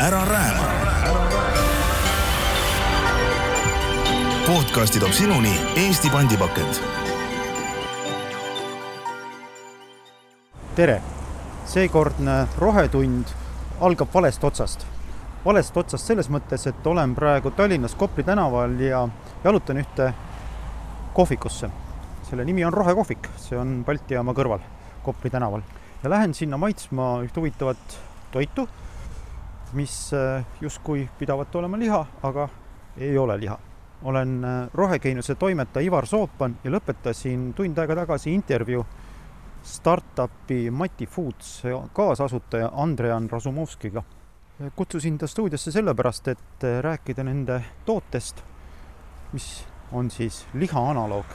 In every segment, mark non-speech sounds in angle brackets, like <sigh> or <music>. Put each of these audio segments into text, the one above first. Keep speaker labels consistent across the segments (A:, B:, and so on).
A: ära rääma. podcasti toob sinuni Eesti pandipakend.
B: tere! seekordne Rohetund algab valest otsast. valest otsast selles mõttes, et olen praegu Tallinnas Kopli tänaval ja jalutan ühte kohvikusse. selle nimi on Rohekohvik, see on Balti jaama kõrval, Kopli tänaval. ja lähen sinna maitsma ühte huvitavat toitu, mis äh, justkui pidavat olema liha, aga ei ole liha. olen äh, rohekeenuse toimetaja Ivar Soopan ja lõpetasin tund aega tagasi intervjuu startupi Mati Foods kaasasutaja Andrean Razumovskiga. kutsusin ta stuudiosse sellepärast, et äh, rääkida nende tootest, mis on siis liha analoog.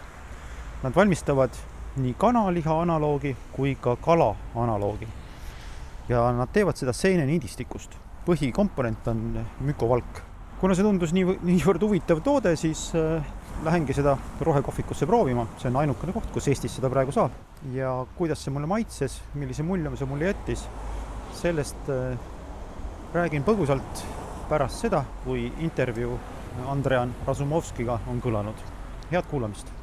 B: Nad valmistavad nii kanaliha analoogi kui ka kala analoogi. ja nad teevad seda seeneniidistikust. Põhikomponent on mükovalk. kuna see tundus nii, niivõrd huvitav toode, siis äh, lähengi seda rohekohvikusse proovima, see on ainukene koht, kus Eestis seda praegu saab. ja kuidas see mulle maitses, millise mulje see mulle jättis, sellest äh, räägin põgusalt pärast seda, kui intervjuu Andrean Razumovskiga on kõlanud. head kuulamist!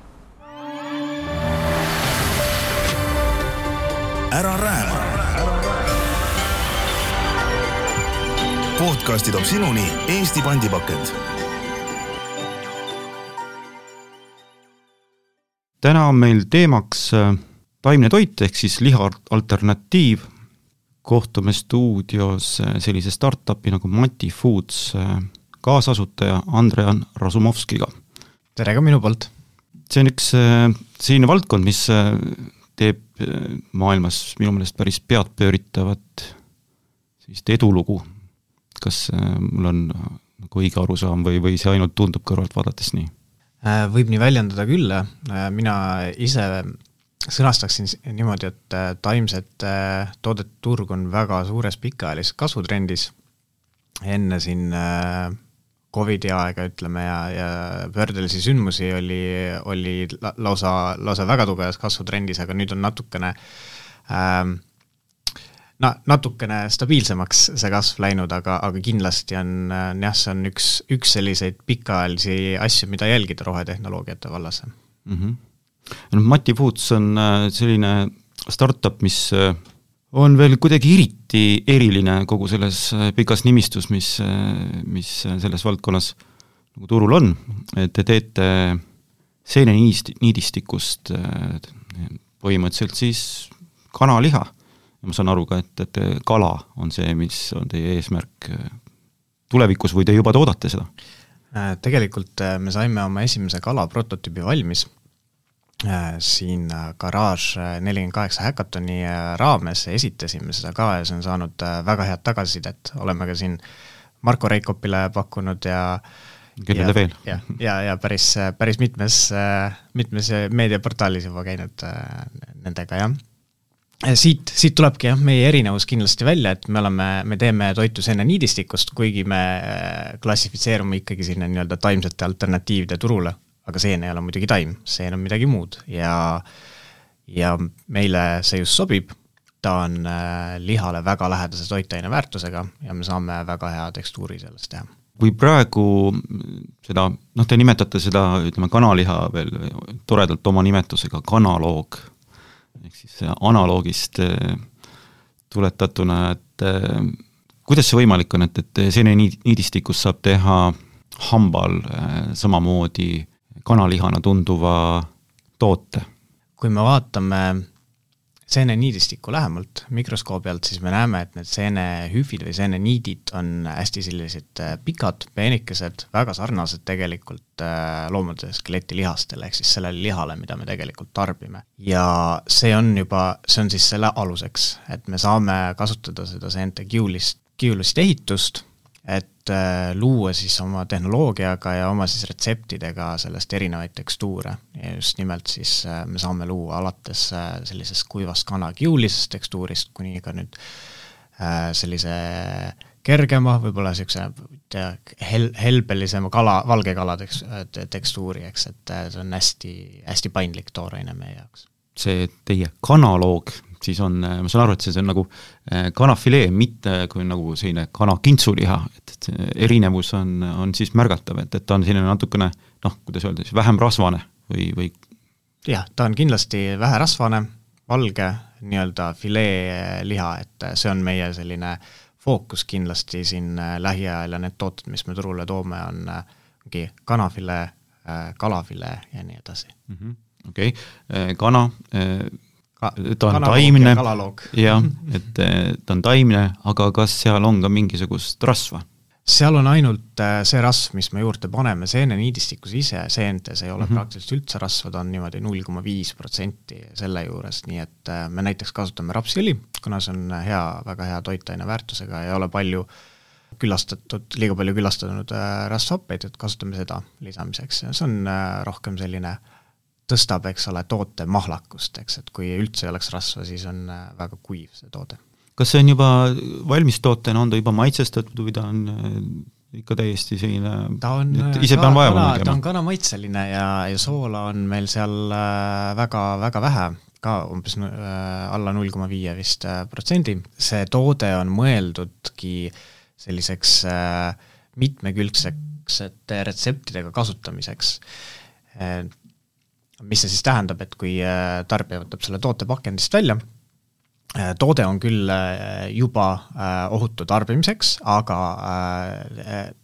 A: ära rääma. Podcasti toob sinuni Eesti pandipakend.
C: täna on meil teemaks äh, taimne toit ehk siis liha alternatiiv. kohtume stuudios äh, sellise startupi nagu Mati Foods äh, kaasasutaja Andrean Razumovskiga.
D: tere ka minu poolt!
C: see on üks selline valdkond, mis teeb maailmas minu meelest päris peadpööritavat sellist edulugu. Kas mul on nagu õige arusaam või, või see ainult tundub kõrvalt vaadates nii?
D: võib nii väljendada küll, mina ise sõnastaksin niimoodi, et taimset toodete turg on väga suures pikaajalises kasvutrendis, enne siin Covidi aega, ütleme, ja, ja pöördelisi sündmusi oli, oli lausa, lausa väga tugevas kasvutrendis, aga nüüd on natukene ähm, na-, natukene stabiilsemaks see kasv läinud, aga, aga kindlasti on jah, see on üks, üks selliseid pikaajalisi asju, mida jälgida rohetehnoloogiate vallas mm.
C: -hmm. noh, Mati Foods on äh, selline startup, mis äh, on veel kuidagi eriti eriline kogu selles äh, pikas nimistus, mis, mis selles valdkonnas nagu turul on, et te teete seeneniidistikust põhimõtteliselt siis kanaliha. Ja ma saan aru ka, et, et kala on see, mis on teie eesmärk tulevikus või te juba toodate seda?
D: Tegelikult me saime oma esimese kala prototüübi valmis Äh, siin äh, Garage äh, nelikümmend kaheksa häkatoni raames esitasime seda ka ja see on saanud väga head tagasisidet, oleme ka siin Marko Reikopile pakkunud ja
C: kellele veel?
D: ja, ja, ja päris, päris mitmes, mitmes meediaportaalis juba käinud nendega, jah. Siit, siit tulebki jah, meie erinevus kindlasti välja, et me oleme, me teeme toitu seeneniidistikust, kuigi me klassifitseerume ikkagi sinna nii-öelda taimsete alternatiivide turule aga seen ei ole muidugi taim, seen on midagi muud. Ja ja meile see just sobib, ta on äh, lihale väga lähedase toitaine väärtusega ja me saame väga hea tekstuuri sellest teha.
C: kui praegu seda, noh, te nimetate seda, ütleme, kanaliha veel toredalt oma nimetusega kanaloog, analoogist äh, tuletatuna, et äh, kuidas see võimalik on, et, et seeneniidistikust saab teha hambal samamoodi kanalihana tunduva toote.
D: kui me vaatame seeneniidistikku lähemalt mikroskoobi alt, siis me näeme, et need seenehüüfid või seeneniidid on hästi sellised äh, pikad, peenikesed, väga sarnased tegelikult äh, loomade skeletilihastele, ehk siis sellele lihale, mida me tegelikult tarbime. ja see on juba, see on siis selle aluseks, et me saame kasutada seda seente kiulist, kiulist ehitust et äh, luua siis oma tehnoloogiaga ja oma siis retseptidega sellest erinevaid tekstuure ja just nimelt siis äh, me saame luua alates äh, sellisest kuivast kanakiulisest tekstuurist kuni ka nüüd sellise kergema, võib-olla niisuguse hel-, helbelisema kala, valge kala teks-, tekstuuri, eks, et see on hästi, hästi paindlik tooraine meie jaoks.
C: see teie kanaloog, siis on, ma saan aru, et see, see on nagu eh, kanafilee, mitte kui nagu selline kana kintsuliha, et, et see erinevus on, on siis märgatav, et, et ta on selline natukene noh, kuidas öelda siis, vähem rasvane või, või
D: jah, ta on kindlasti väherasvane, valge nii-öelda fileeliha, et see on meie selline fookus kindlasti siin lähiajal ja need tooted, mis me turule toome, on ongi kanafilee, kalafilee ja nii edasi
C: mm -hmm.. okei okay., kana
D: Ka,
C: ta on taimne, <laughs> jah, et ta on taimne, aga kas seal on ka mingisugust rasva?
D: seal on ainult äh, see rasv, mis me juurde paneme, seeneniidistikus ise, seentes ei ole mm -hmm. praktiliselt üldse rasva, ta on niimoodi null koma viis protsenti selle juures, nii et äh, me näiteks kasutame rapsiõli, kuna see on hea, väga hea toitaine väärtusega, ei ole palju külastatud, liiga palju külastatud äh, rasvhappeid, et kasutame seda lisamiseks see on rohkem selline tõstab, eks ole, toote mahlakust, eks, et kui üldse ei oleks rasva, siis on väga kuiv see toode
C: kas see on juba valmistootena, on ta juba maitsestatud või ta on äh, ikka täiesti selline
D: ta on
C: ise pean vaeva
D: nägema? ta on kanamaitseline ja, ja soola on meil seal äh, väga, väga vähe, ka umbes äh, alla null koma viie vist protsendi. see toode on mõeldudki selliseks mitmekülgsete retseptidega kasutamiseks mis see siis tähendab, et kui tarbija võtab selle toote pakendist välja, Äh, toode on küll äh, juba äh, ohutu tarbimiseks, aga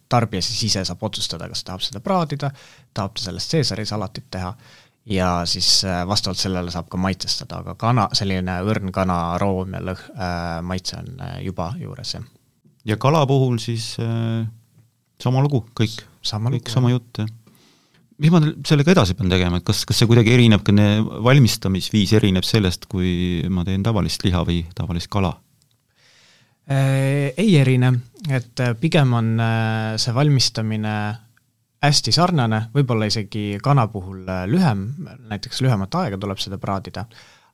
D: tarbija siis ise saab otsustada, kas tahab seda praadida, tahab ta sellest Caesari salatit teha ja siis vastavalt sellele saab ka maitsestada, aga kana, selline õrn kana aroom ja lõh- äh,, maitse on juba juures, jah.
C: ja kala puhul siis äh, sama lugu, kõik, kõik sama jutt, jah mis ma sellega edasi pean tegema, et kas, kas see kuidagi erineb, ka valmistamisviis erineb sellest, kui ma teen tavalist liha või tavalist kala?
D: Äh, ei erine, et äh, pigem on äh, see valmistamine hästi sarnane, võib-olla isegi kana puhul lühem, näiteks lühemat aega tuleb seda praadida,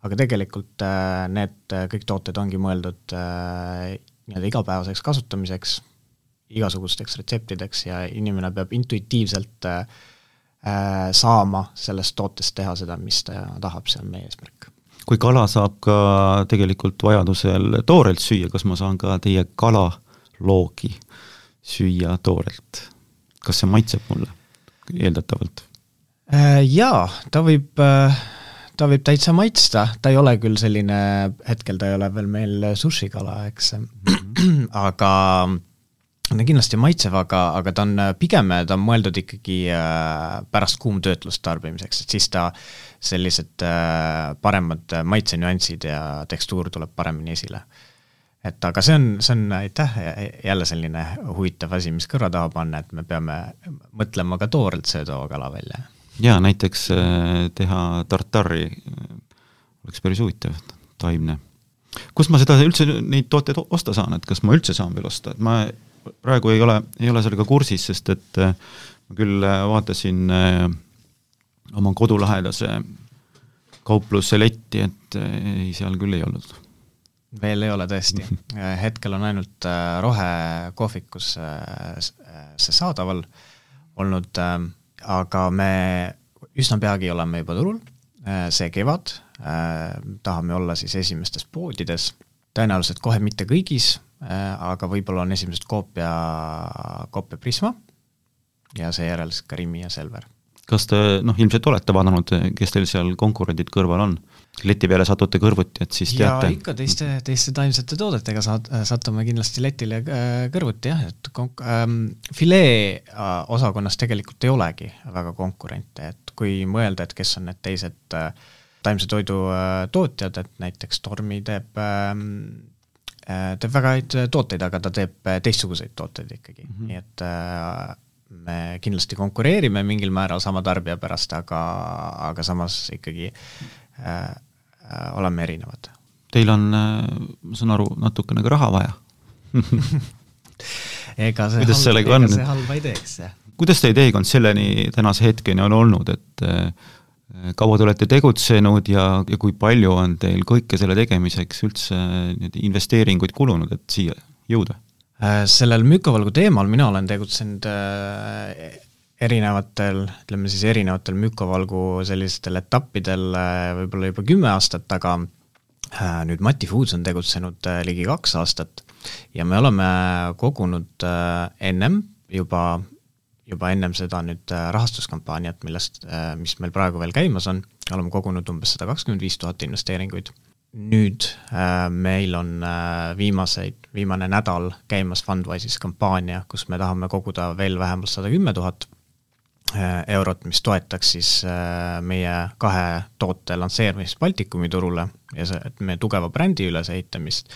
D: aga tegelikult need kõik tooted ongi mõeldud nii-öelda igapäevaseks kasutamiseks, igasugusteks retseptideks ja inimene peab intuitiivselt äh, saama sellest tootest teha seda, mis ta tahab, see on meie eesmärk.
C: kui kala saab ka tegelikult vajadusel toorelt süüa, kas ma saan ka teie kalaloogi süüa toorelt? kas see maitseb mulle eeldatavalt?
D: Äh, jaa, ta võib, äh, ta võib täitsa maitsta, ta ei ole küll selline, hetkel ta ei ole veel meil sushikala, eks -hmm. <clears throat> aga ta kindlasti maitsev, aga, aga ta on pigem, ta on mõeldud ikkagi äh, pärast kuumtöötlust tarbimiseks, et siis ta sellised äh, paremad maitsenüansid ja tekstuur tuleb paremini esile. et aga see on, see on aitäh, jälle selline huvitav asi, mis kõrva taha panna, et me peame mõtlema ka toorelt söödava kala välja.
C: jaa, näiteks äh, teha tartari oleks päris huvitav, taimne. kust ma seda üldse, neid tooteid osta saan, et kas ma üldse saan veel osta, et ma praegu ei ole, ei ole sellega kursis, sest et äh, ma küll äh, vaatasin äh, oma kodulähedase kaupluse letti, et ei, seal küll ei olnud.
D: veel ei ole tõesti, <laughs> hetkel on ainult rohekohvikus see saadaval olnud, aga me üsna peagi oleme juba turul, see kevad tahame olla siis esimestes poodides, tõenäoliselt kohe mitte kõigis, aga võib-olla on esimesed koopia, koopia Prisma ja seejärel siis Karimi ja Selver.
C: kas te noh, ilmselt olete vaadanud, kes teil seal konkurendid kõrval on? leti peale satute kõrvuti, et siis teate?
D: jaa, ikka teiste, teiste taimsete toodetega saad, satume kindlasti letile äh, kõrvuti jah, et konk-, ähm, filee äh, osakonnas tegelikult ei olegi väga konkurente, et kui mõelda, et kes on need teised äh, taimse toidu äh, tootjad, et näiteks Tormi teeb ähm, Äh, teeb väga häid äh, tooteid, aga ta teeb äh, teistsuguseid tooteid ikkagi mm, -hmm. nii et äh, me kindlasti konkureerime mingil määral sama tarbija pärast, aga, aga samas ikkagi äh, äh, oleme erinevad.
C: Teil on, ma saan aru, natukene ka raha vaja <laughs>
D: ega see kuidas halba ei teeks, jah.
C: kuidas teie teekond selleni tänase hetkeni on olnud, et äh, kaua te olete tegutsenud ja, ja kui palju on teil kõike selle tegemiseks üldse nii-öelda investeeringuid kulunud, et siia jõuda?
D: Äh, sellel mükovalgu teemal mina olen tegutsenud äh, erinevatel, ütleme siis erinevatel mükovalgu sellistel etappidel äh, võib-olla juba kümme aastat, aga nüüd Mati Foods on tegutsenud ligi kaks aastat ja me oleme kogunud ennem juba, juba ennem seda nüüd rahastuskampaaniat, millest, mis meil praegu veel käimas on, oleme kogunud umbes sada kakskümmend viis tuhat investeeringuid. Nüüd äh, meil on äh, viimaseid, viimane nädal käimas Fundwise'is kampaania, kus me tahame koguda veel vähemalt sada kümme tuhat äh, eurot, mis toetaks siis äh, meie kahe toote lansseerimist Baltikumi turule ja see, et meie tugeva brändi ülesehitamist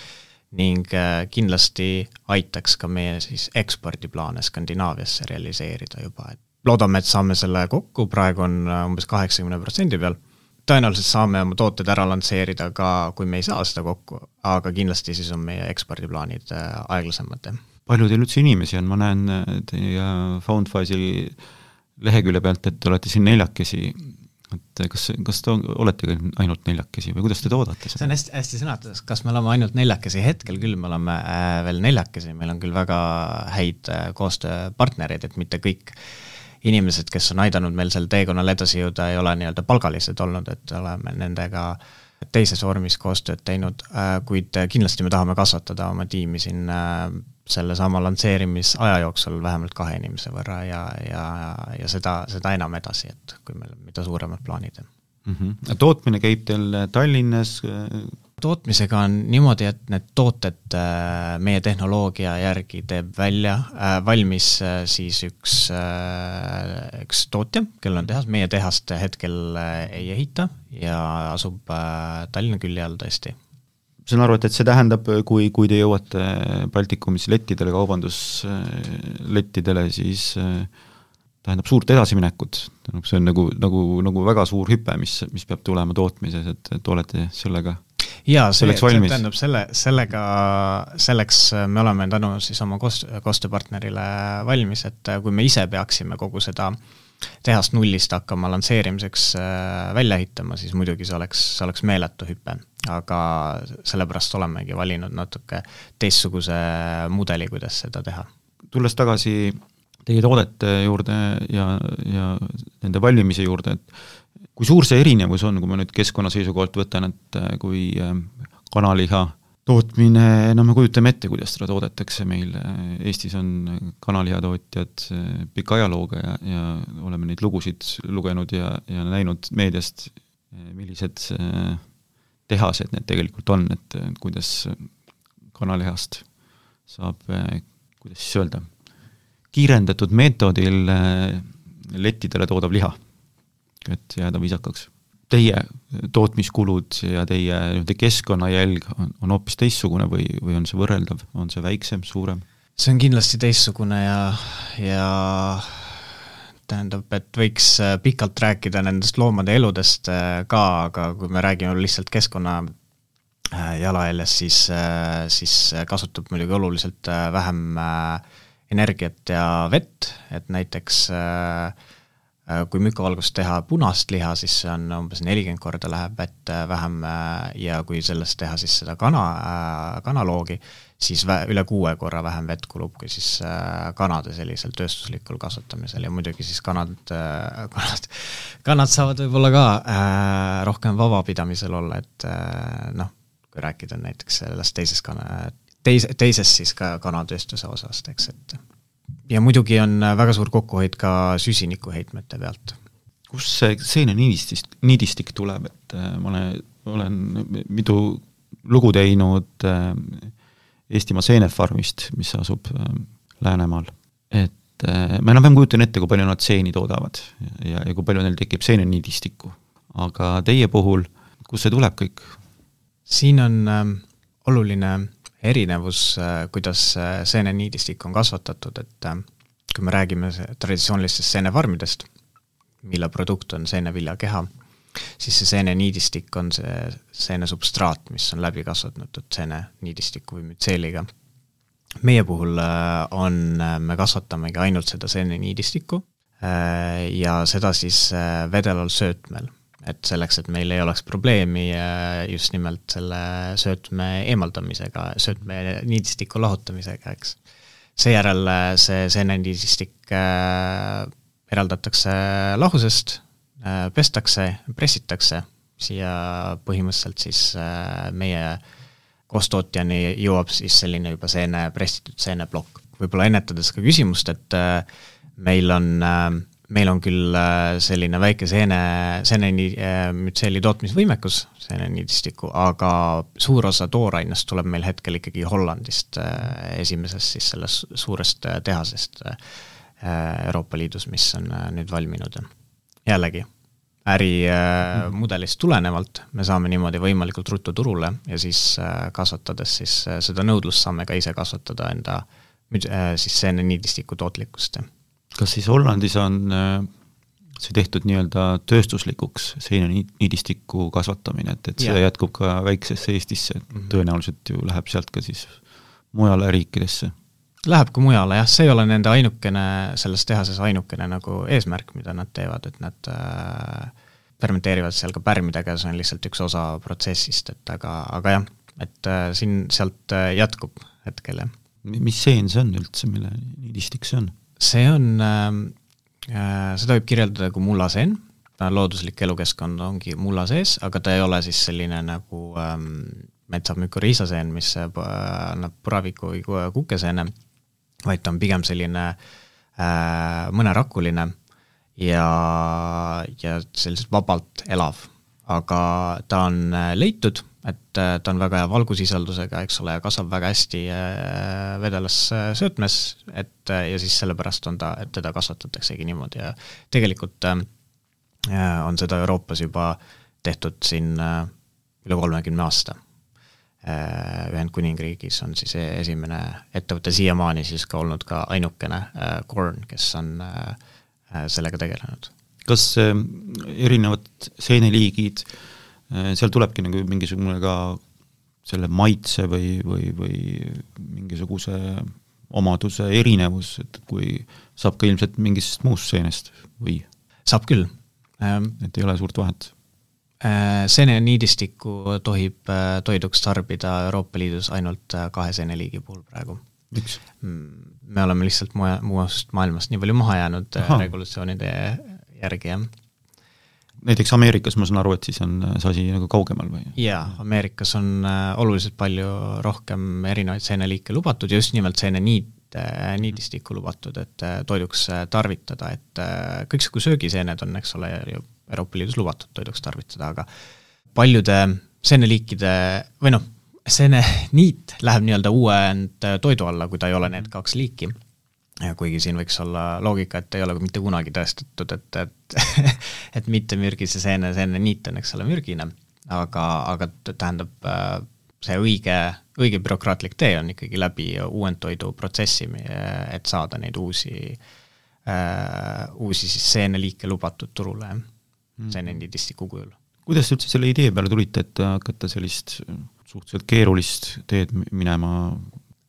D: ning äh, kindlasti aitaks ka meie siis ekspordiplaane Skandinaaviasse realiseerida juba, et loodame, et saame selle kokku, praegu on äh, umbes kaheksakümne protsendi peal. Tõenäoliselt saame oma tooted ära lansseerida ka, kui me ei saa seda kokku, aga kindlasti siis on meie ekspordiplaanid äh, aeglasemad,
C: palju teil üldse inimesi on, ma näen teie Foundwise'i lehekülje pealt, et te olete siin neljakesi, et kas, kas te oletegi ainult neljakesi või kuidas te toodate
D: seda? see on hästi, hästi sõnastatud, kas me oleme ainult neljakesi, hetkel küll me oleme äh, veel neljakesi, meil on küll väga häid äh, koostööpartnereid, et mitte kõik äh, inimesed, kes on aidanud meil sel teekonnal edasi jõuda, ei ole nii-öelda palgalised olnud, et oleme nendega teises vormis koostööd teinud, äh, kuid kindlasti me tahame kasvatada oma tiimi siin äh, sellesama lansseerimisaja jooksul vähemalt kahe inimese võrra ja, ja, ja seda, seda enam edasi, et kui meil on mida suuremad plaanid
C: mm. -hmm. tootmine käib teil Tallinnas,
D: tootmisega on niimoodi, et need tooted äh, meie tehnoloogia järgi teeb välja, äh, valmis äh, siis üks, üks tootja, kellel on tehas, meie tehast hetkel ei ehita ja asub Tallinna külje all tõesti.
C: saan aru, et, et see tähendab, kui, kui te jõuate Baltikumis lettidele, kaubanduslettidele, siis tähendab suurt edasiminekut, tähendab, see on nagu, nagu, nagu väga suur hüpe, mis, mis peab tulema tootmises, et, et olete sellega
D: jaa, see, see tähendab selle, sellega, selleks me oleme tänu siis oma koos-, koostööpartnerile valmis, et kui me ise peaksime kogu seda tehast nullist hakkama lansseerimiseks äh, välja ehitama, siis muidugi see oleks, see oleks meeletu hüpe. aga sellepärast olemegi valinud natuke teistsuguse mudeli, kuidas seda teha.
C: tulles tagasi teie toodete juurde ja, ja nende valmimise juurde, et kui suur see erinevus on, kui ma nüüd keskkonna seisukohalt võtan, et äh, kui äh, kanaliha tootmine, no me kujutame ette, kuidas seda toodetakse, meil äh, Eestis on kanalihatootjad pika ajalooga ja, ja oleme neid lugusid lugenud ja, ja näinud meediast, millised tehased need tegelikult on, et kuidas kanalihast saab, kuidas siis öelda, kiirendatud meetodil lettidele toodav liha et jääda viisakaks. Teie tootmiskulud ja teie nii-öelda keskkonnajälg on, on hoopis teistsugune või, või on see võrreldav, on see väiksem, suurem?
D: see on kindlasti teistsugune ja, ja tähendab, et võiks äh, pikalt rääkida nendest loomade eludest äh, ka, aga kui me räägime lihtsalt keskkonna äh, jalajäljest, siis, siis kasutab muidugi oluliselt vähem energiat ja vett, et näiteks äh, kui müükavalgust teha punast liha, siis see on umbes nelikümmend korda läheb vett äh, vähem äh, ja kui sellest teha siis seda kana, kanaloogi, siis üle kuue korra vähem vett kulub kui siis kanade sellisel tööstuslikul kasvatamisel ja muidugi siis kanad, <laughs> kanad, kanad saavad võib-olla ka äh, rohkem vabapidamisel olla, et äh, noh, kui rääkida näiteks sellest teisest kana, teis-, teisest siis ka kanatööstuse osast, eks, et ja muidugi on äh, väga suur kokkuhoid ka süsinikuheitmete pealt.
C: kust see seeneniidistik, niidistik tuleb, et äh, ma olen, olen mitu lugu teinud äh, Eestimaa seenefarmist, mis asub Läänemaal. et ma enam-vähem kujutan ette, kui palju nad seeni toodavad ja, ja kui palju neil tekib seeneniidistikku. aga teie puhul, kust see tuleb kõik?
D: siin on äh, oluline erinevus, äh, kuidas äh, seeneniidistik on kasvatatud, et äh, kui me räägime traditsioonilistest seenefarmidest, mille produkt on seeneviljakeha, siis see seeneniidistik on see seenesubstraat, mis on läbi kasvatatud seeneniidistiku või mütseeliga. meie puhul on, me kasvatamegi ainult seda seeneniidistikku ja seda siis vedelal söötmel et selleks, et meil ei oleks probleemi äh, just nimelt selle söötme eemaldamisega, söötme niidistiku lahutamisega, eks. seejärel äh, see seeneniidistik äh, eraldatakse lahusest, pestakse, pressitakse siia põhimõtteliselt siis meie koostootjani jõuab siis selline juba seene, pressitud seeneplokk. võib-olla ennetades ka küsimust, et meil on äh, meil on küll äh, selline väike seene, seenemütseeli äh, tootmisvõimekus, seeneniidistiku, aga suur osa toorainest tuleb meil hetkel ikkagi Hollandist, äh, esimesest siis sellest suurest tehasest Euroopa Liidus, mis on nüüd valminud. jällegi, ärimudelist tulenevalt me saame niimoodi võimalikult ruttu turule ja siis kasvatades siis seda nõudlust saame ka ise kasvatada enda siis seeneniidistiku tootlikkust
C: kas siis Hollandis on äh, see tehtud nii-öelda tööstuslikuks, seinaniidistiku kasvatamine, et, et see ja. jätkub ka väiksesse Eestisse, -hmm. tõenäoliselt ju läheb sealt ka siis mujale riikidesse?
D: Läheb ka mujale jah, see ei ole nende ainukene, selles tehases ainukene nagu eesmärk, mida nad teevad, et nad äh, fermenteerivad seal ka pärmidega, see on lihtsalt üks osa protsessist, et aga, aga jah, et äh, siin sealt äh, jätkub hetkel jah.
C: mis seen see on üldse, mille niidistik see on?
D: See on ähm, äh,, seda võib kirjeldada kui mullaseen, looduslik elukeskkond ongi mulla sees, aga ta ei ole siis selline nagu ähm, metsamükoriisaseen, mis äh, annab puraviku või kukeseene, vaid ta on pigem selline äh, mõnerakuline ja, ja selliselt vabalt elav. Aga ta on äh, leitud et äh, ta on väga hea valgusisaldusega, eks ole, ja kasvab väga hästi äh, vedelas söötmes, et ja siis sellepärast on ta, et teda kasvatataksegi niimoodi ja tegelikult on seda Euroopas juba tehtud siin üle kolmekümne aasta. Ühendkuningriigis on siis e-, esimene ettevõte siiamaani siis ka olnud ka ainukene Korn, kes on sellega tegelenud.
C: Kas erinevad seeneliigid Äh, seal tulebki nagu mingisugune ka selle maitse või, või, või mingisuguse omaduse erinevus, et kui saab ka ilmselt mingist muust seenest või?
D: saab küll.
C: Ähm, et ei ole suurt vahet?
D: Äh, seeneniidistikku tohib äh, toiduks tarbida Euroopa Liidus ainult kahe seeneliigi puhul praegu.
C: miks?
D: Mm, me oleme lihtsalt muust maailmast nii palju maha jäänud Aha. regulatsioonide järgi, jah
C: näiteks Ameerikas ma saan aru, et siis on see asi nagu kaugemal või?
D: jaa, Ameerikas on äh, oluliselt palju rohkem erinevaid seeneliike lubatud ja just nimelt seeneniit, niidistikku lubatud, et äh, toiduks äh, tarvitada, et kõiksugu söögiseened on, eks ole, ju Euroopa Liidus lubatud toiduks tarvitada, aga paljude seeneliikide või noh, seeneniit läheb nii-öelda uuend toidu alla, kui ta ei ole need kaks liiki kuigi siin võiks olla loogika, et ei ole mitte kunagi tõestatud, et, et <laughs> et mittemürgise seene, seeneniit on, eks ole, mürgine, aga, aga tähendab, äh, see õige, õige bürokraatlik tee on ikkagi läbi uuendtoidu protsessi, et saada neid uusi äh,, uusi siis seeneliike lubatud turule mm. seeneniidistiku kujul.
C: kuidas te üldse selle idee peale tulite, et hakata sellist suhteliselt keerulist teed minema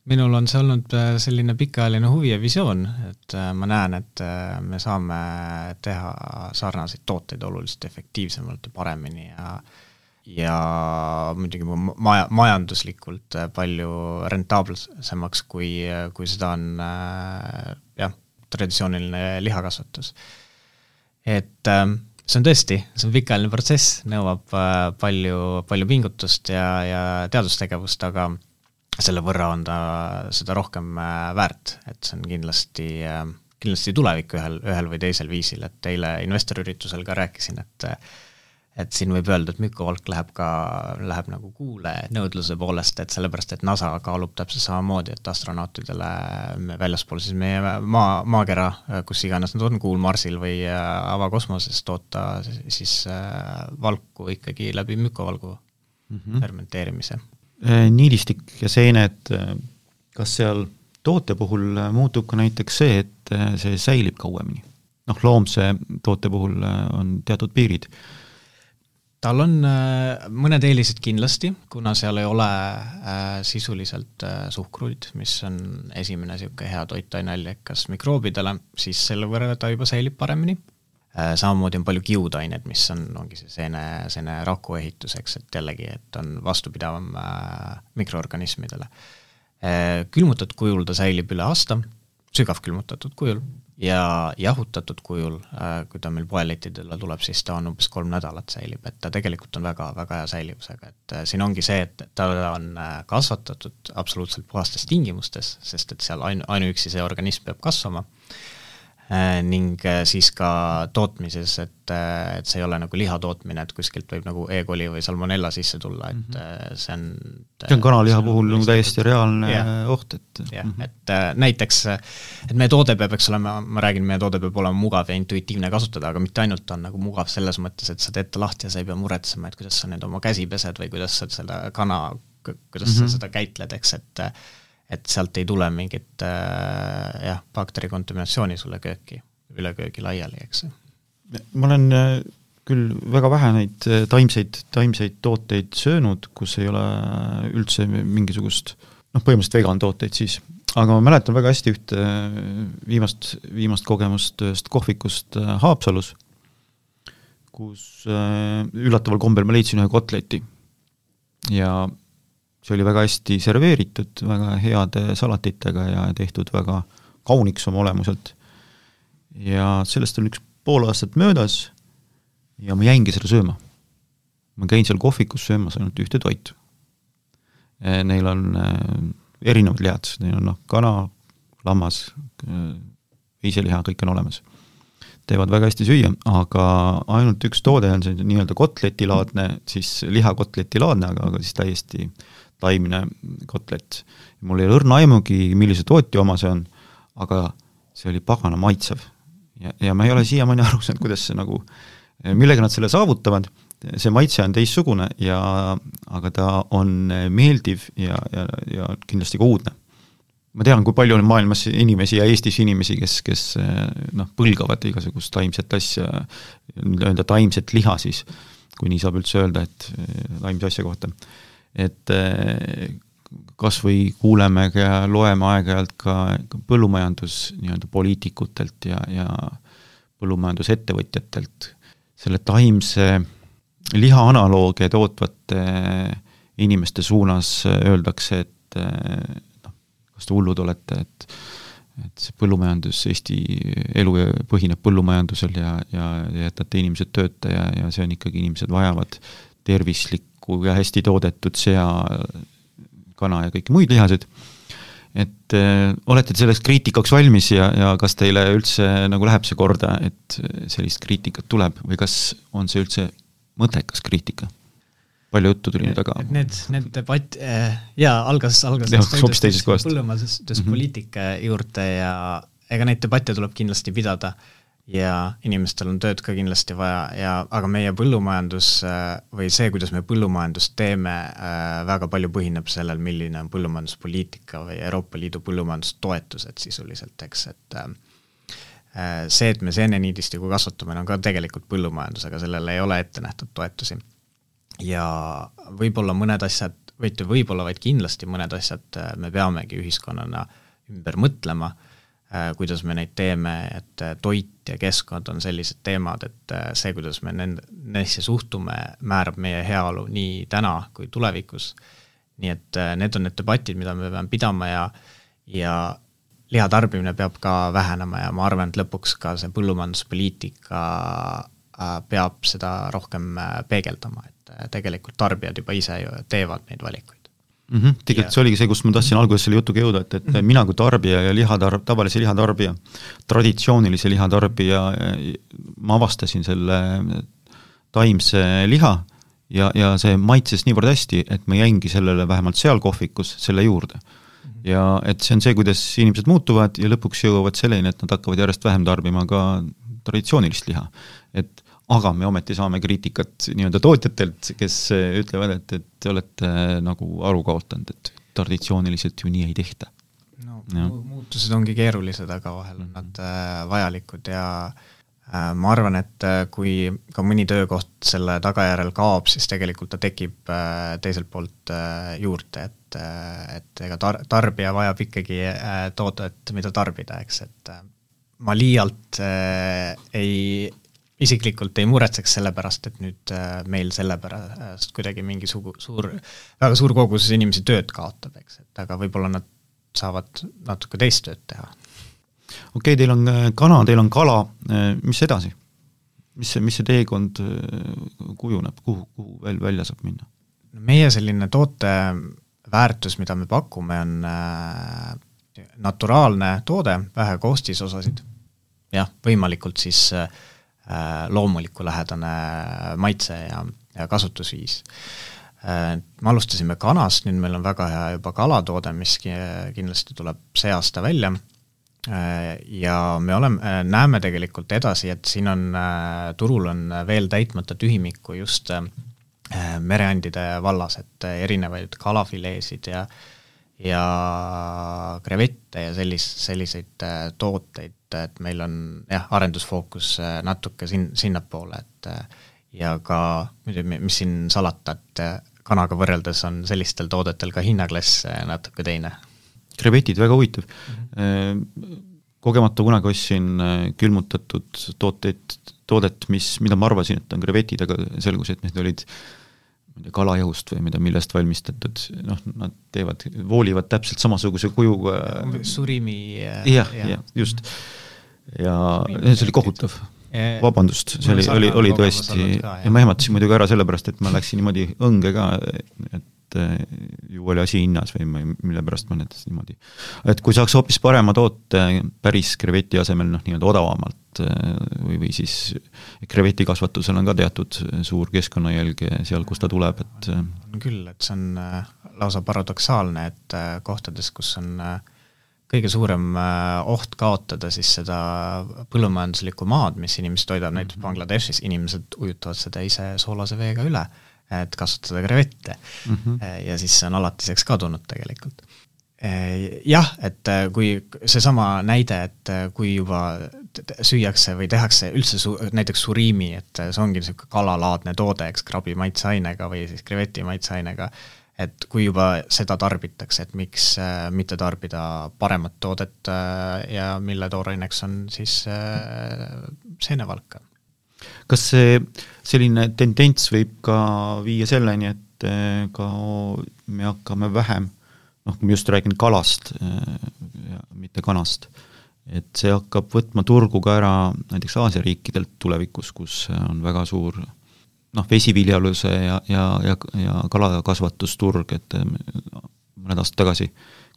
D: minul on see olnud äh, selline pikaajaline huvi ja visioon, et äh, ma näen, et äh, me saame teha sarnaseid tooteid oluliselt efektiivsemalt ja paremini ja ja muidugi maja, majanduslikult palju rentaabelsemaks, kui, kui seda on jah, traditsiooniline lihakasvatus. et see on tõesti, see on pikaajaline protsess, nõuab palju, palju pingutust ja, ja teadustegevust, aga selle võrra on ta seda rohkem äh, väärt, et see on kindlasti, äh, kindlasti tulevik ühel, ühel või teisel viisil, et eile investoriüritusel ka rääkisin, et et siin võib öelda, et mükovalk läheb ka, läheb nagu kuule nõudluse poolest, et sellepärast, et NASA kaalub täpselt samamoodi, et astronautidele väljaspool siis meie maa, maakera, kus iganes nad on, Kuul Marsil või äh, avakosmoses, toota siis valku ikkagi läbi mükovalgu mm -hmm. fermenteerimise.
C: Äh, niidistik ja seened, äh, kas seal toote puhul äh, muutub ka näiteks see, et see säilib kauemini? noh, loomse toote puhul on teatud piirid.
D: tal on mõned eelised kindlasti, kuna seal ei ole sisuliselt suhkruid, mis on esimene niisugune hea toitaineallikas mikroobidele, siis selle võrra ta juba säilib paremini Äh, samamoodi on palju kiudained, mis on, ongi see seene, seene raku ehituseks, et jällegi, et on vastupidavam äh, mikroorganismidele äh,. Külmutatud kujul ta säilib üle aasta sügavkülmutatud kujul ja jahutatud kujul, kui ta meil poelettidele tuleb, siis ta on umbes kolm nädalat säilib, et ta tegelikult on väga, väga hea säilivusega, et siin ongi see, et ta on kasvatatud absoluutselt puhastes tingimustes, sest et seal ainu, ainuüksi see organism peab kasvama Äh, ning äh, siis ka tootmises, et, äh, et see ei ole nagu liha tootmine, et kuskilt võib nagu E. coli või salmonella sisse tulla, et -hmm. see on
C: see on kanaliha puhul nagu täiesti reaalne yeah. oht, et
D: jah mm -hmm., et näiteks, et meie toode peab, eks olema, ma räägin, meie toode peab olema mugav ja intuitiivne kasutada, aga mitte ainult on nagu mugav selles mõttes, et sa teed ta lahti ja sa ei pea muretsema, et kuidas sa nüüd oma käsi pesed või kuidas sa seda kana, kuidas mm -hmm. sa seda käitled, eks, et et sealt ei tule mingit äh, jah, bakterikontaminatsiooni sulle kööki, üle köögi laiali, eks.
C: ma olen äh, küll väga vähe neid äh, taimseid, taimseid tooteid söönud, kus ei ole üldse mingisugust noh, põhimõtteliselt vegan tooteid siis, aga ma mäletan väga hästi ühte viimast, viimast kogemust ühest kohvikust Haapsalus, kus üllataval kombel ma leidsin ühe kotleti ja see oli väga hästi serveeritud, väga heade salatitega ja tehtud väga kauniks oma olemuselt. ja sellest on üks pool aastat möödas ja ma jäingi seda sööma. ma käin seal kohvikus söömas ainult ühte toitu. Eh, neil on eh, erinevad lihad, neil on noh, kana, lammas, eh, veiseliha, kõik on olemas. teevad väga hästi süüa, aga ainult üks toode on see nii-öelda kotletilaadne, siis lihakotletilaadne, aga, aga siis täiesti taimne kotlet. mul ei ole õrna aimugi, millise tootja oma see on, aga see oli pagana maitsev. ja, ja ma ei ole siiamaani <laughs> aru saanud, kuidas see nagu, millega nad selle saavutavad, see maitse on teistsugune ja aga ta on meeldiv ja, ja, ja kindlasti ka uudne. ma tean, kui palju on maailmas inimesi ja Eestis inimesi, kes, kes noh, põlgavad igasugust taimset asja, nii-öelda taimset liha siis, kui nii saab üldse öelda, et taimse asja kohta et eh, kas või kuuleme ja loeme aeg-ajalt ka põllumajandus nii-öelda poliitikutelt ja, ja põllumajandusettevõtjatelt selle taimse liha analoogia tootvate inimeste suunas öeldakse, et eh, noh, kas te hullud olete, et et see põllumajandus, Eesti elu põhineb põllumajandusel ja, ja jätate inimesed tööta ja, ja see on ikkagi, inimesed vajavad tervislik, paraku ja hästi toodetud sea, kana ja kõiki muid lihaseid, et äh, olete te selleks kriitikaks valmis ja, ja kas teile üldse nagu läheb see korda, et sellist kriitikat tuleb või kas on see üldse mõttekas kriitika? palju juttu tuli nüüd aga?
D: Need, need debatt äh,, jaa, algas, algas põllumajanduspoliitika mm -hmm. juurde ja ega neid debatte tuleb kindlasti pidada ja inimestel on tööd ka kindlasti vaja ja aga meie põllumajandus äh, või see, kuidas me põllumajandust teeme, äh, väga palju põhineb sellel, milline on põllumajanduspoliitika või Euroopa Liidu põllumajandustoetused sisuliselt, eks, et äh, see, et me seeneniidistiku kasvatame, on ka tegelikult põllumajandus, aga sellele ei ole ette nähtud toetusi. ja võib-olla mõned asjad, mitte võib-olla, vaid kindlasti mõned asjad me peamegi ühiskonnana ümber mõtlema kuidas me neid teeme, et äh, toit ja keskkond on sellised teemad, et äh, see, kuidas me nende, neisse suhtume, määrab meie heaolu nii täna kui tulevikus. nii et need on need debatid, mida me peame pidama ja, ja liha tarbimine peab ka vähenema ja ma arvan, et lõpuks ka see põllumajanduspoliitika peab seda rohkem peegeldama, et tegelikult tarbijad juba ise ju teevad neid valikuid
C: mm. -hmm. tegelikult see oligi see, kus ma tahtsin alguses selle jutuga jõuda, et, et mm -hmm. mina kui tarbija ja lihatarb, tavalise lihatarbija, traditsioonilise lihatarbija, ma avastasin selle taimse liha ja, ja see maitses niivõrd hästi, et ma jäingi sellele vähemalt seal kohvikus selle juurde. Mhm. ja et see on see, kuidas inimesed muutuvad ja lõpuks jõuavad selleni, et nad hakkavad järjest vähem tarbima ka traditsioonilist liha. et aga me ometi saame kriitikat nii-öelda tootjatelt, kes ütlevad, et, et te olete nagu aru kaotanud, et traditsiooniliselt ju nii ei tehta.
D: no muutused ongi keerulised, aga vahel on nad äh, vajalikud ja äh, ma arvan, et äh, kui ka mõni töökoht selle tagajärjel kaob, siis tegelikult ta tekib äh, teiselt poolt äh, juurde, et äh,, et ega tar-, tarbija vajab ikkagi äh, toodet, mida tarbida, eks, et äh, ma liialt äh, ei isiklikult ei muretseks selle pärast, et nüüd äh, meil sellepärast kuidagi mingi sugu, suur, väga suur kogus inimesi tööd kaotab, eks, et aga võib-olla nad saavad natuke teist tööd teha.
C: okei okay,, teil on äh, kana, teil on kala, mis edasi? mis see, mis see teekond kujuneb, kuhu, kuhu veel välja saab minna?
D: meie selline toote väärtus, mida me pakume, on naturaalne toode, vähe koostisosasid, jah, võimalikult siis loomuliku lähedane maitse ja, ja kasutusviis. Äh, me alustasime kanast, nüüd meil on väga hea juba kalatoode, mis kindlasti tuleb see aasta välja. Äh, ja me oleme, äh, näeme tegelikult edasi, et siin on, turul on veel täitmata tühimikku just mereandide vallas, et erinevaid kalafileesid ja ja krevette ja sellis-, selliseid tooteid, et meil on jah, arendusfookus natuke sin-, sinnapoole, et ja ka muidu, mis siin salata, et kanaga võrreldes on sellistel toodetel ka hinnaklass natuke teine.
C: krevetid, väga huvitav mm. -hmm. kogemata kunagi ostsin külmutatud tooteid, toodet, mis, mida ma arvasin, et on krevetid, aga selgus, et need olid tea, kalajõust või mida, millest valmistatud, noh, nad teevad, voolivad täpselt samasuguse kujuga.
D: Surimi
C: jah, jah, just. ja see oli kohutav. Vabandust, see oli, oli, oli tõesti, ja ma ehmatasin muidugi ära sellepärast, et ma läksin niimoodi õnge ka, et eh, ju oli asi hinnas või ma ei, mille pärast ma need niimoodi, et kui saaks hoopis parema toote päris kreveti asemel noh, nii-öelda odavamalt eh, või, või siis krevetikasvatusel on ka teatud suur keskkonnajälg seal, kust ta tuleb, et
D: on küll, et see on eh, lausa paradoksaalne, et kohtades, kus on äh, kõige suurem äh, oht kaotada siis seda põllumajanduslikku maad, mis inimesed toidavad, näiteks mhm. Bangladeshis inimesed ujutavad seda ise soolase veega üle, et kasvatada krevette mm. -hmm. ja siis see on alatiseks kadunud tegelikult. Äh, jah, et kui seesama näide, et kui juba süüakse või tehakse üldse su-, näiteks suriimi, et see ongi niisugune kalalaadne toode, eks, krabi maitseainega või siis kreveti maitseainega, et kui juba seda tarbitakse, et miks äh, mitte tarbida paremat toodet äh, ja mille tooraineks on siis äh, seenevalk.
C: kas see selline tendents võib ka viia selleni, et ka me hakkame vähem, noh, kui ma just räägin kalast mitte kanast, et see hakkab võtma turgu ka ära näiteks Aasia riikidelt tulevikus, kus on väga suur noh, vesiviljeluse ja, ja, ja, ja kalakasvatusturg, et eh, mõned aastad tagasi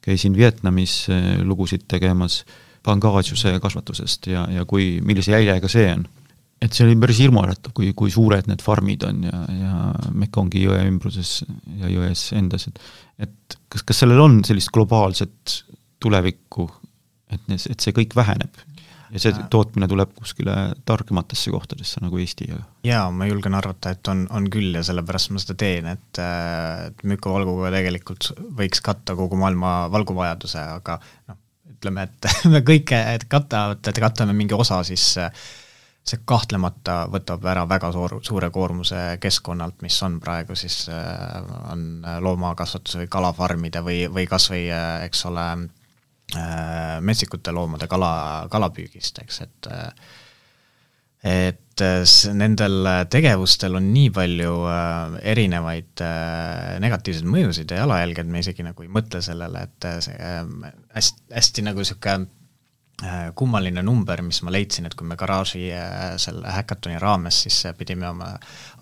C: käisin Vietnamis eh, lugusid tegemas pangaasiuse kasvatusest ja, ja kui, millise jäljega see on. et see oli päris hirmuäratav, kui, kui suured need farmid on ja, ja Mekongi jõe ümbruses ja jões endas, et et kas, kas sellel on sellist globaalset tulevikku, et, et see kõik väheneb. Ja see tootmine tuleb kuskile targematesse kohtadesse nagu Eesti ja
D: jaa, ma julgen arvata, et on, on küll ja sellepärast ma seda teen, et, et mükovalguga tegelikult võiks katta kogu maailma valguvajaduse, aga noh, ütleme, et <laughs> me kõike, et katta, et katame mingi osa, siis see kahtlemata võtab ära väga suur, suure koormuse keskkonnalt, mis on praegu siis, on loomakasvatuse või kalafarmide või, või kas või eks ole, metsikute loomade kala, kalapüügist, eks, et et nendel tegevustel on nii palju äh, erinevaid äh, negatiivseid mõjusid ja jalajälgi, et me isegi nagu ei mõtle sellele, et see hästi, hästi nagu niisugune kummaline number, mis ma leidsin, et kui me garaaži selle häkatoni raames siis pidime oma,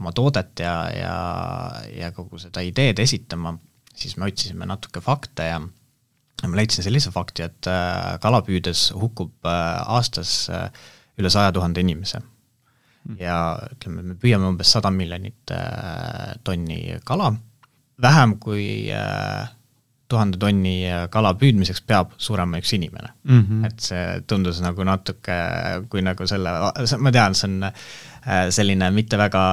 D: oma toodet ja, ja, ja kogu seda ideed esitama, siis me otsisime natuke fakte ja ma leidsin sellise fakti, et äh, kala püüdes hukkub äh, aastas äh, üle saja tuhande inimese. Hmm. ja ütleme, me püüame umbes sada miljonit tonni kala, vähem kui tuhande tonni kala püüdmiseks peab surema üks inimene mm. -hmm. et see tundus nagu natuke, kui nagu selle, ma tean, see on selline mitte väga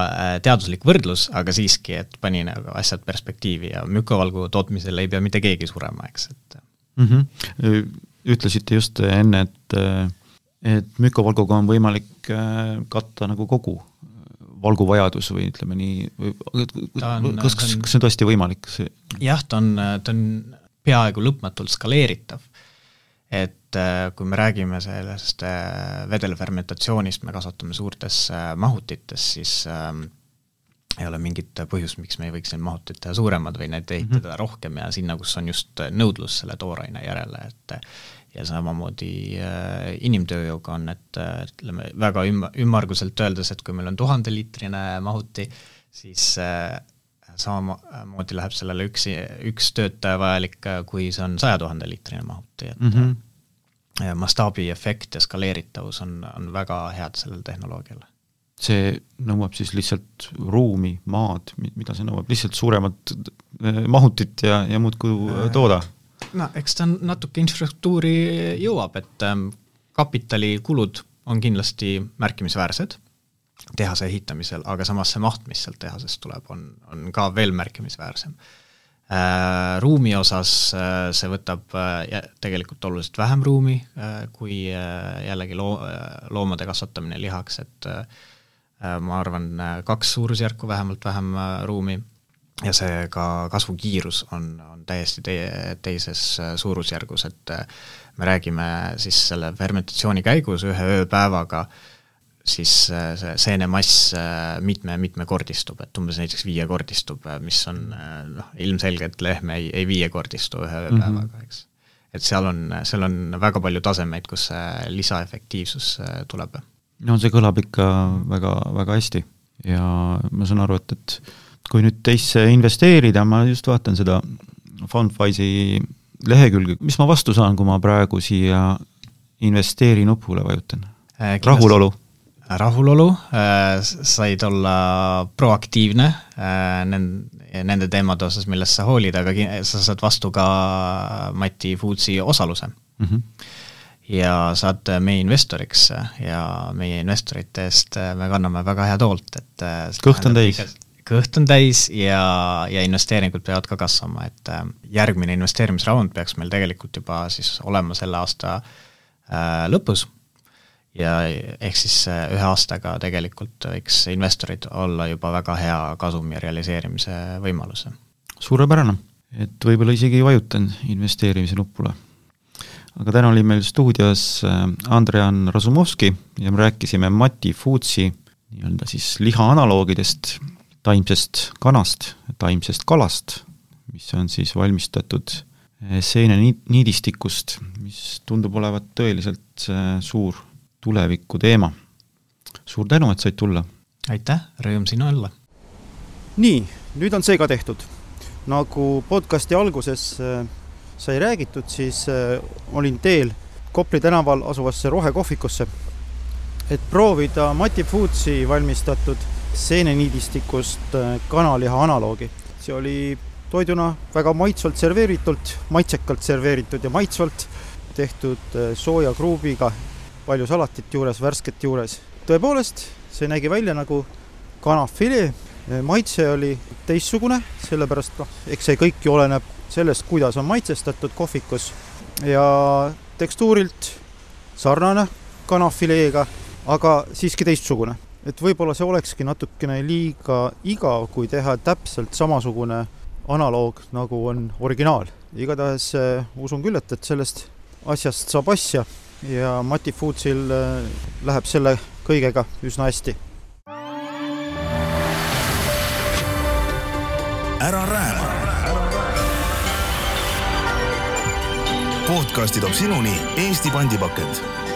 D: teaduslik võrdlus, aga siiski, et pani nagu asjad perspektiivi ja mükovalgu tootmisel ei pea mitte keegi surema, eks, et
C: mm. -hmm. ütlesite just enne, et, et mükovalguga on võimalik äh, katta nagu kogu valguvajadus või ütleme nii, kas, kas, kas see on tõesti võimalik?
D: jah, ta on, ta on peaaegu lõpmatult skaleeritav. et äh, kui me räägime sellest äh, vedelfermentatsioonist, me kasvatame suurtes mahutites, siis ähm, ei ole mingit põhjust, miks me ei võiks neid mahuteid teha suuremad või neid ehitada mm -hmm. rohkem ja sinna, kus on just nõudlus selle tooraine järele, et ja samamoodi äh, inimtööjõuga on, et ütleme, väga üm-, ümmarguselt öeldes, et kui meil on tuhandeliitrine mahuti, siis äh, samamoodi läheb sellele üks, üks töötaja vajalik, kui see on saja tuhande liitrine mahuti, et mm -hmm. mastaabiefekt ja skaleeritavus on, on väga head sellel tehnoloogial.
C: See nõuab siis lihtsalt ruumi, maad, mida see nõuab, lihtsalt suuremat äh, mahutit ja, ja muudkui äh, tooda?
D: no eks ta natuke infrastruktuuri jõuab, et ähm, kapitalikulud on kindlasti märkimisväärsed tehase ehitamisel, aga samas see maht, mis sealt tehasest tuleb, on, on ka veel märkimisväärsem äh,. Ruumi osas äh, see võtab äh, tegelikult oluliselt vähem ruumi äh, kui äh, jällegi loo-, äh, loomade kasvatamine lihaks, et äh, ma arvan, äh, kaks suurusjärku vähemalt vähem äh, ruumi ja see ka kasvukiirus on, on täiesti teie, teises äh, suurusjärgus, et me räägime siis selle fermentatsiooni käigus ühe ööpäevaga äh, siis äh, see seenemass äh, mitme-mitmekordistub, et umbes näiteks viiekordistub, äh, mis on noh, ilmselgelt lehm ei, ei viiekordistu ühe ööpäevaga mm, -hmm. eks. et seal on, seal on väga palju tasemeid, kus see lisaefektiivsus tuleb.
C: No see kõlab ikka väga, väga hästi ja ma saan aru, et, et kui nüüd teisse investeerida, ma just vaatan seda Fundwise'i lehekülge, mis ma vastu saan, kui ma praegu siia investeeri nupule vajutan äh,? rahulolu
D: rahulolu, äh, said olla proaktiivne äh, nende, nende teemade osas, millest sa hoolid, aga sa saad vastu ka Mati Foodsi osaluse mm. -hmm. Ja saad meie investoriks ja meie investorite eest me kanname väga head hoolt, et
C: äh, kõht on täis.
D: kõht on täis ja, ja investeeringud peavad ka kasvama, et järgmine investeerimisraund peaks meil tegelikult juba siis olema selle aasta lõpus ja ehk siis äh, ühe aastaga tegelikult võiks investorid olla juba väga hea kasumi realiseerimise võimaluse.
C: suurepärane, et võib-olla isegi vajutan investeerimise nupule. Aga täna oli meil stuudios äh, Andrean Razumovski ja me rääkisime Mati Foodsi nii-öelda siis liha analoogidest, taimsest kanast, taimsest kalast, mis on siis valmistatud äh, seeneniidistikust, mis tundub olevat tõeliselt suur tuleviku teema. suur tänu, et said tulla!
D: aitäh, rõõm siin olla!
B: nii, nüüd on see ka tehtud. nagu podcasti alguses äh, sai räägitud, siis äh, olin teel Kopli tänaval asuvasse rohekohvikusse, et proovida Mati Foodsi valmistatud seeneniidistikust äh, kanaliha analoogi. see oli toiduna väga maitsvalt serveeritult, maitsekalt serveeritud ja maitsvalt tehtud sooja kruubiga palju salatit juures, värsket juures. tõepoolest, see nägi välja nagu kanafilee, maitse oli teistsugune, sellepärast noh, eks see kõik ju oleneb sellest, kuidas on maitsestatud kohvikus ja tekstuurilt sarnane kanafileega, aga siiski teistsugune. et võib-olla see olekski natukene liiga igav, kui teha täpselt samasugune analoog, nagu on originaal. igatahes äh, usun küll, et, et sellest asjast saab asja ja Mati Foodsil äh, läheb selle kõigega üsna hästi.
A: ära rääma. Podcasti toob sinuni Eesti pandipakend